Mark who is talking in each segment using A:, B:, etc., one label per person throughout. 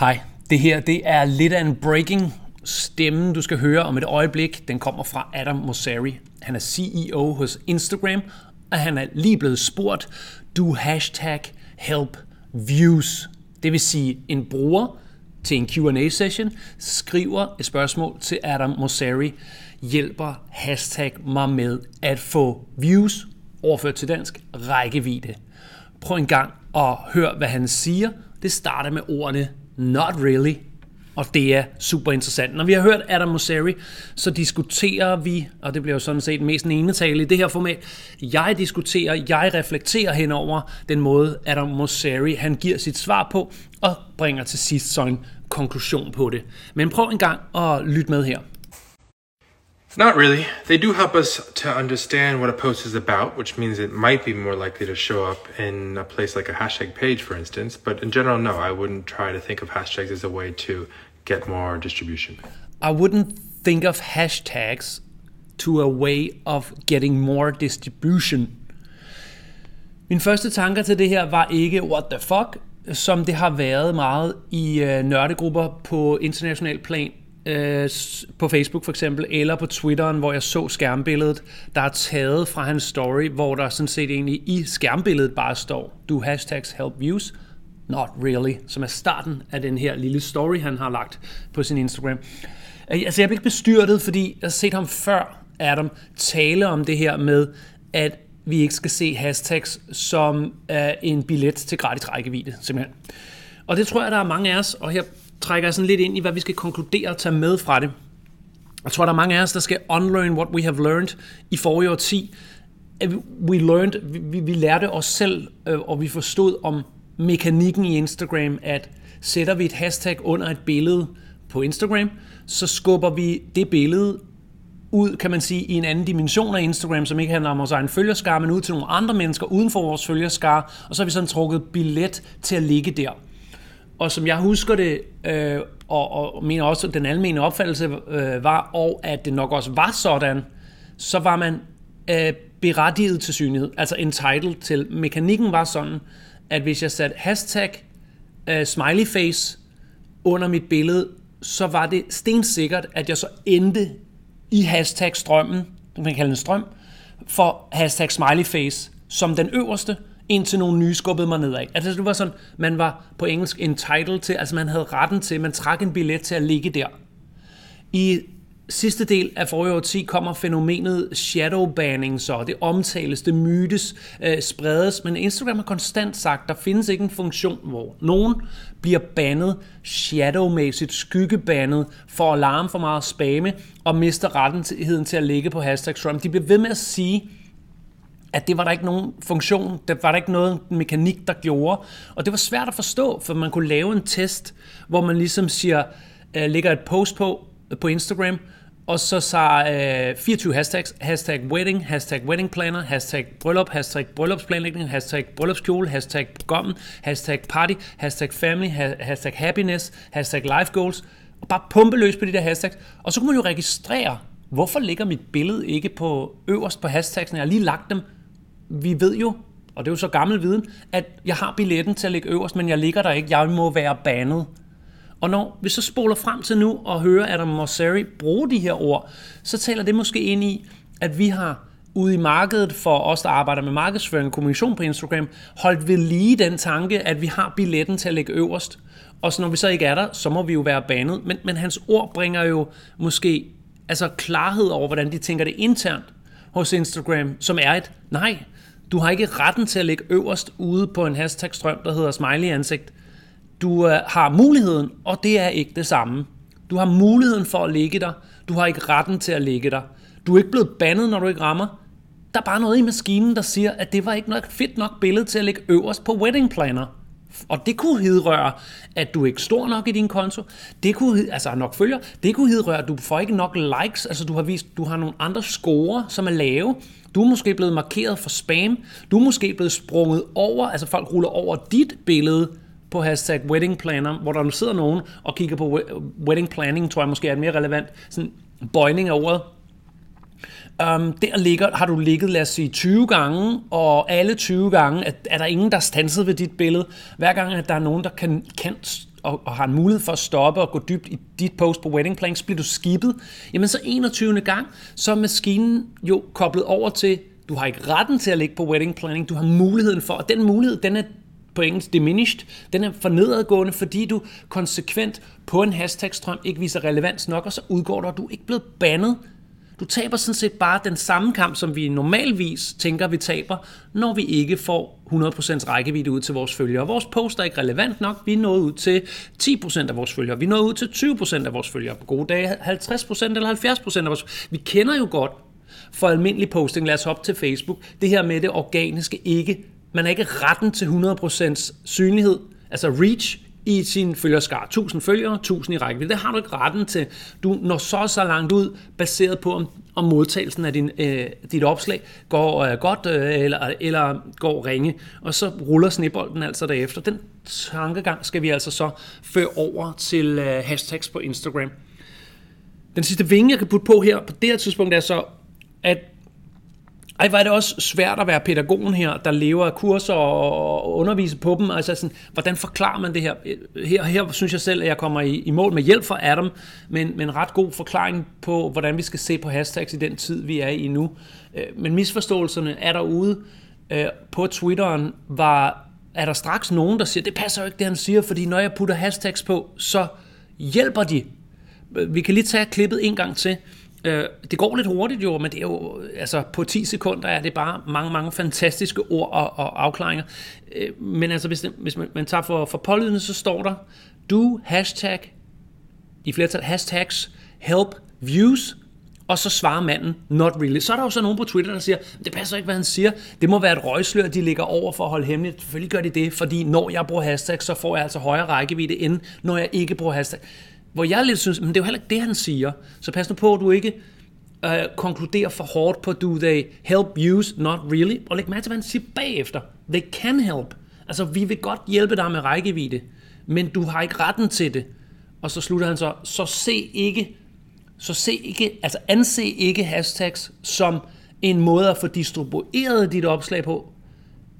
A: Hej, det her det er lidt af en breaking stemme, du skal høre om et øjeblik. Den kommer fra Adam Mosseri. Han er CEO hos Instagram, og han er lige blevet spurgt, du hashtag help views. Det vil sige, en bruger til en Q&A-session skriver et spørgsmål til Adam Mosseri, hjælper hashtag mig med at få views, overført til dansk, rækkevidde. Prøv en gang at høre, hvad han siger. Det starter med ordene Not really. Og det er super interessant. Når vi har hørt Adam Mosseri, så diskuterer vi, og det bliver jo sådan set mest en enetale i det her format, jeg diskuterer, jeg reflekterer henover den måde, Adam Mosseri han giver sit svar på, og bringer til sidst så en konklusion på det. Men prøv en gang at lytte med her.
B: Not really. They do help us to understand what a post is about, which means it might be more likely to show up in a place like a hashtag page, for instance. But in general, no, I wouldn't try to think of hashtags as a way to get more distribution.
A: I wouldn't think of hashtags to a way of getting more distribution. Min første tanker til det her var ikke what the fuck, som det har været meget i øh, nørdegrupper på international plan øh, på Facebook for eksempel, eller på Twitteren, hvor jeg så skærmbilledet, der er taget fra hans story, hvor der sådan set egentlig i skærmbilledet bare står, du hashtags help views, not really, som er starten af den her lille story, han har lagt på sin Instagram. Øh, altså jeg blev ikke bestyrtet, fordi jeg har set ham før, Adam, tale om det her med, at vi ikke skal se hashtags som uh, en billet til gratis rækkevidde, simpelthen. Og det tror jeg, der er mange af os, og her trækker jeg sådan lidt ind i, hvad vi skal konkludere og tage med fra det. Jeg tror, der er mange af os, der skal unlearn what we have learned i forrige årti. We learned, vi, vi lærte os selv, øh, og vi forstod om mekanikken i Instagram, at sætter vi et hashtag under et billede på Instagram, så skubber vi det billede ud, kan man sige, i en anden dimension af Instagram, som ikke handler om vores egen følgerskare, men ud til nogle andre mennesker uden for vores følgerskare, og så har vi sådan trukket billet til at ligge der. Og som jeg husker det, øh, og, og mener også, at den almene opfattelse øh, var, og at det nok også var sådan, så var man øh, berettiget til synlighed, altså entitled til. Mekanikken var sådan, at hvis jeg satte hashtag øh, smiley face under mit billede, så var det stensikkert, at jeg så endte i hashtag strømmen, man kan kalde en strøm, for hashtag smiley face som den øverste, indtil nogle nye skubbede mig nedad. Altså det var sådan, man var på engelsk entitled til, altså man havde retten til, man trak en billet til at ligge der. I sidste del af forrige årti kommer fænomenet shadowbanning, så det omtales, det mytes, øh, spredes, men Instagram har konstant sagt, der findes ikke en funktion, hvor nogen bliver bandet shadowmæssigt, skyggebandet, for at larme for meget spamme og mister rettigheden til at ligge på hashtag Trump. De bliver ved med at sige, at det var der ikke nogen funktion, der var der ikke noget mekanik, der gjorde. Og det var svært at forstå, for man kunne lave en test, hvor man ligesom siger, uh, lægger et post på, øh, på Instagram, og så så uh, 24 hashtags, hashtag wedding, hashtag wedding planner, hashtag bryllup, hashtag bryllupsplanlægning, hashtag bryllupskjole, hashtag gommen, hashtag party, hashtag family, hashtag happiness, hashtag life goals, og bare pumpe løs på de der hashtags. Og så kunne man jo registrere, hvorfor ligger mit billede ikke på øverst på hashtagsene? Jeg har lige lagt dem vi ved jo, og det er jo så gammel viden, at jeg har billetten til at ligge øverst, men jeg ligger der ikke. Jeg må være bandet. Og når vi så spoler frem til nu og hører Adam Mosseri bruge de her ord, så taler det måske ind i, at vi har ude i markedet for os, der arbejder med markedsføring og kommunikation på Instagram, holdt ved lige den tanke, at vi har billetten til at ligge øverst. Og så når vi så ikke er der, så må vi jo være banet. Men, men hans ord bringer jo måske altså klarhed over, hvordan de tænker det internt hos Instagram, som er et nej, du har ikke retten til at ligge øverst ude på en hashtag-strøm, der hedder smiley ansigt. Du øh, har muligheden, og det er ikke det samme. Du har muligheden for at ligge der. Du har ikke retten til at ligge der. Du er ikke blevet bandet, når du ikke rammer. Der er bare noget i maskinen, der siger, at det var ikke nok fedt nok billede til at ligge øverst på wedding planner. Og det kunne hedrøre, at du er ikke stor nok i din konto. Det kunne, altså nok følger. Det kunne hedrøre, at du får ikke nok likes. Altså du har vist, du har nogle andre score, som er lave. Du er måske blevet markeret for spam. Du er måske blevet sprunget over, altså folk ruller over dit billede på hashtag wedding planner, hvor der nu sidder nogen og kigger på wedding planning, tror jeg måske er mere relevant sådan bøjning af ordet. Um, der ligger, har du ligget, lad os sige, 20 gange, og alle 20 gange er, er der ingen, der er stanset ved dit billede. Hver gang, at der er nogen, der kan, kan og, og har en mulighed for at stoppe og gå dybt i dit post på wedding planning, bliver du skibet, jamen så 21. gang, så er maskinen jo koblet over til, du har ikke retten til at ligge på wedding planning, du har muligheden for, og den mulighed, den er på engelsk diminished, den er for nedadgående, fordi du konsekvent på en hashtag-strøm ikke viser relevans nok, og så udgår du, og du er ikke blevet bandet. Du taber sådan set bare den samme kamp, som vi normalvis tænker, vi taber, når vi ikke får 100% rækkevidde ud til vores følgere. Vores post er ikke relevant nok. Vi er nået ud til 10% af vores følgere. Vi er nået ud til 20% af vores følgere. På gode dage 50% eller 70% af vores Vi kender jo godt for almindelig posting, lad os hoppe til Facebook, det her med det organiske ikke man har ikke retten til 100% synlighed, altså reach, i sin følgerskar. 1000 følgere, 1000 i rækkevidde. Det har du ikke retten til. Du når så så langt ud, baseret på, om, om modtagelsen af din, øh, dit opslag går øh, godt øh, eller, eller går ringe. Og så ruller snebolden altså derefter. Den tankegang skal vi altså så føre over til øh, hashtags på Instagram. Den sidste vinge, jeg kan putte på her på det her tidspunkt, er så, at ej, var det også svært at være pædagogen her, der lever af kurser og undervise på dem. Altså sådan, hvordan forklarer man det her? Her, her synes jeg selv, at jeg kommer i, i mål med hjælp fra Adam, men, men en ret god forklaring på, hvordan vi skal se på hashtags i den tid, vi er i nu. Øh, men misforståelserne er derude. Øh, på Twitteren var, er der straks nogen, der siger, det passer jo ikke, det han siger, fordi når jeg putter hashtags på, så hjælper de. Øh, vi kan lige tage klippet en gang til. Øh, det går lidt hurtigt jo, men det er jo, altså på 10 sekunder er det bare mange, mange fantastiske ord og, og afklaringer. Øh, men altså, hvis, det, hvis man, man tager for, for pålydende, så står der, du hashtag, i flertal hashtags, help views, og så svarer manden, not really. Så er der jo så nogen på Twitter, der siger, det passer ikke, hvad han siger. Det må være et røgslør, de ligger over for at holde hemmeligt. Selvfølgelig gør de det, fordi når jeg bruger hashtag, så får jeg altså højere rækkevidde, end når jeg ikke bruger hashtag hvor jeg lidt synes, men det er jo heller ikke det, han siger. Så pas nu på, at du ikke øh, konkluderer for hårdt på, do they help use, not really. Og læg mærke til, hvad han siger bagefter. They can help. Altså, vi vil godt hjælpe dig med rækkevidde, men du har ikke retten til det. Og så slutter han så, så se ikke, så se ikke, altså anse ikke hashtags som en måde at få distribueret dit opslag på,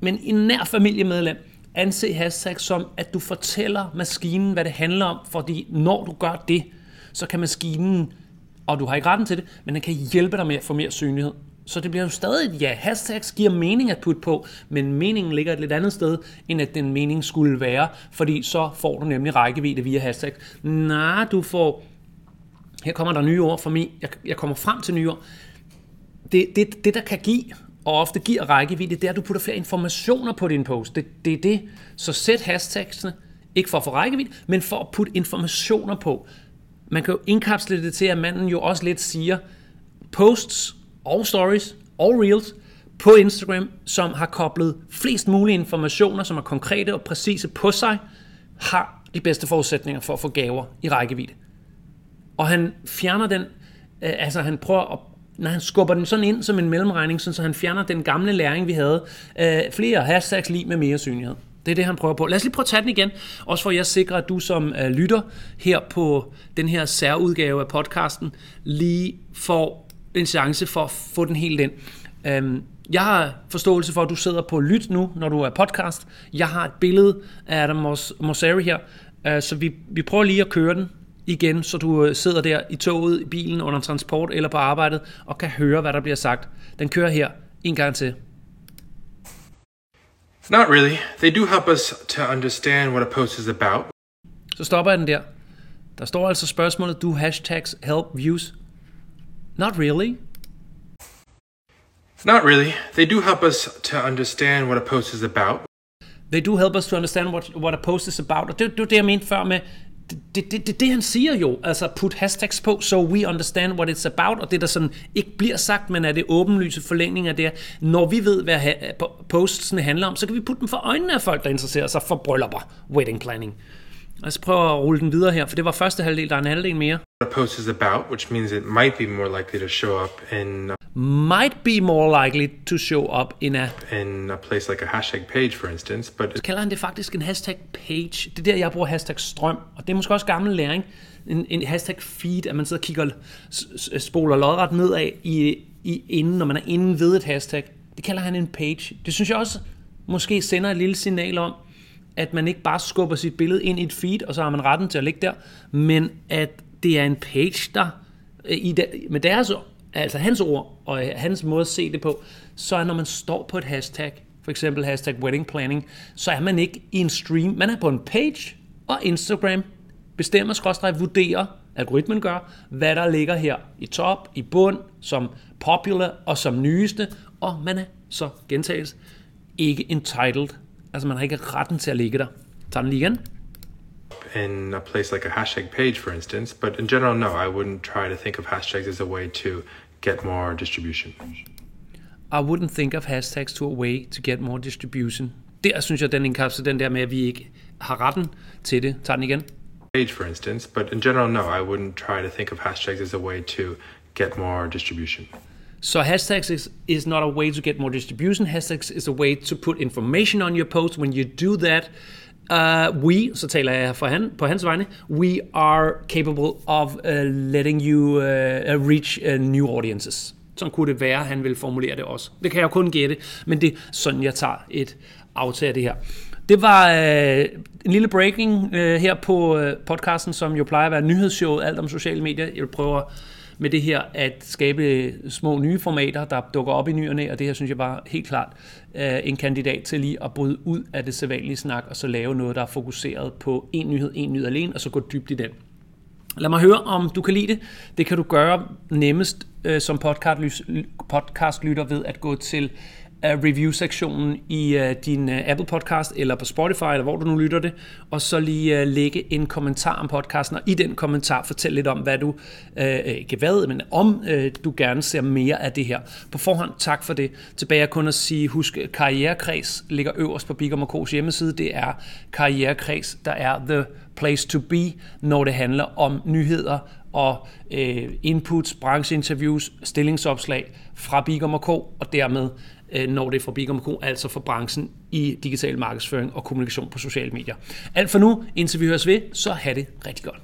A: men en nær familiemedlem, anse hashtag som, at du fortæller maskinen, hvad det handler om, fordi når du gør det, så kan maskinen, og du har ikke retten til det, men den kan hjælpe dig med at få mere synlighed. Så det bliver jo stadig ja. Hashtags giver mening at putte på, men meningen ligger et lidt andet sted, end at den mening skulle være, fordi så får du nemlig rækkevidde via hashtags. Nej, du får... Her kommer der nye ord for mig. Jeg, jeg kommer frem til nye ord. Det, det, det, der kan give, og ofte giver rækkevidde, det er, at du putter flere informationer på din post. Det, det er det. Så sæt hashtagsene, ikke for at få rækkevidde, men for at putte informationer på. Man kan jo indkapsle det til, at manden jo også lidt siger, posts og stories og reels på Instagram, som har koblet flest mulige informationer, som er konkrete og præcise på sig, har de bedste forudsætninger for at få gaver i rækkevidde. Og han fjerner den, øh, altså han prøver at når han skubber den sådan ind som en mellemregning, så han fjerner den gamle læring, vi havde. Øh, flere hashtags lige med mere synlighed. Det er det, han prøver på. Lad os lige prøve at tage den igen, også for at jeg sikrer, at du som øh, lytter her på den her særudgave af podcasten, lige får en chance for at få den helt ind. Øhm, jeg har forståelse for, at du sidder på lyt nu, når du er podcast. Jeg har et billede af Adam Mosseri her, øh, så vi, vi prøver lige at køre den igen, så du øh, sidder der i toget, i bilen, under transport eller på arbejdet, og kan høre, hvad der bliver sagt. Den kører her en gang til.
B: Not really. They do help us to understand what a post is about.
A: Så stopper jeg den der. Der står altså spørgsmålet, do hashtags help views? Not really.
B: Not really. They do help us to understand what a post is about.
A: They do help us to understand what, what a post is about. Og det, det var det, jeg mente før med, det, det, det, det han siger jo, altså put hashtags på, so we understand what it's about, og det der sådan ikke bliver sagt, men er det åbenlyse forlængning af det, når vi ved, hvad postsene handler om, så kan vi putte dem for øjnene af folk, der interesserer sig for bryllupper, wedding planning. Lad os prøve at rulle den videre her, for det var første halvdel, der er en halvdel mere.
B: A post is about, which means it might be more likely to show up in
A: might be more likely to show up in a
B: in a place like a hashtag page, for instance. But
A: så kalder han det faktisk en hashtag page. Det er der, jeg bruger hashtag strøm, og det er måske også gammel læring. En, en hashtag feed, at man sidder og kigger, spoler lodret nedad i, i inden, når man er inde ved et hashtag. Det kalder han en page. Det synes jeg også måske sender et lille signal om, at man ikke bare skubber sit billede ind i et feed, og så har man retten til at ligge der, men at det er en page, der øh, i der, med deres, altså hans ord og øh, hans måde at se det på, så er når man står på et hashtag, for eksempel hashtag wedding planning, så er man ikke i en stream, man er på en page, og Instagram bestemmer, skråstrej, vurderer, algoritmen gør, hvad der ligger her i top, i bund, som popular og som nyeste, og man er så gentages ikke entitled. Altså man har ikke retten til at ligge der. Tag den lige igen.
B: In a place like a hashtag page, for instance. But in general, no, I wouldn't try to think of hashtags as a way to get more distribution.
A: I wouldn't think of hashtags to a way to get more distribution. Der synes jeg, den indkapsler den der med, at vi ikke har retten til det. Tag den igen.
B: Page, for instance. But in general, no, I wouldn't try to think of hashtags as a way to get more distribution.
A: So hashtags is, is not a way to get more distribution. Hashtags is a way to put information on your post. When you do that, uh, we, så taler jeg for han, på hans vegne, we are capable of uh, letting you uh, uh reach uh, new audiences. Sådan kunne det være, han vil formulere det også. Det kan jeg jo kun gætte, men det er sådan, jeg tager et aftag af det her. Det var øh, en lille breaking øh, her på øh, podcasten, som jo plejer at være nyhedsshowet, alt om sociale medier. Jeg prøver med det her at skabe små nye formater, der dukker op i nyerne, og det her synes jeg var helt klart øh, en kandidat til lige at bryde ud af det sædvanlige snak, og så lave noget, der er fokuseret på en nyhed, en nyhed alene, og så gå dybt i den. Lad mig høre, om du kan lide det. Det kan du gøre nemmest øh, som podcast, podcastlytter ved at gå til review-sektionen i uh, din uh, Apple Podcast eller på Spotify, eller hvor du nu lytter det, og så lige uh, lægge en kommentar om podcasten, og i den kommentar fortæl lidt om, hvad du, uh, ikke hvad, men om uh, du gerne ser mere af det her. På forhånd, tak for det. Tilbage kun at sige, husk, Karrierekreds ligger øverst på Bigum K's hjemmeside. Det er Karrierekreds, der er the place to be, når det handler om nyheder og uh, inputs, brancheinterviews, stillingsopslag fra Bigum K, og dermed Øh, når det er fra Bigum Co., altså for branchen i digital markedsføring og kommunikation på sociale medier. Alt for nu, indtil vi høres ved, så have det rigtig godt.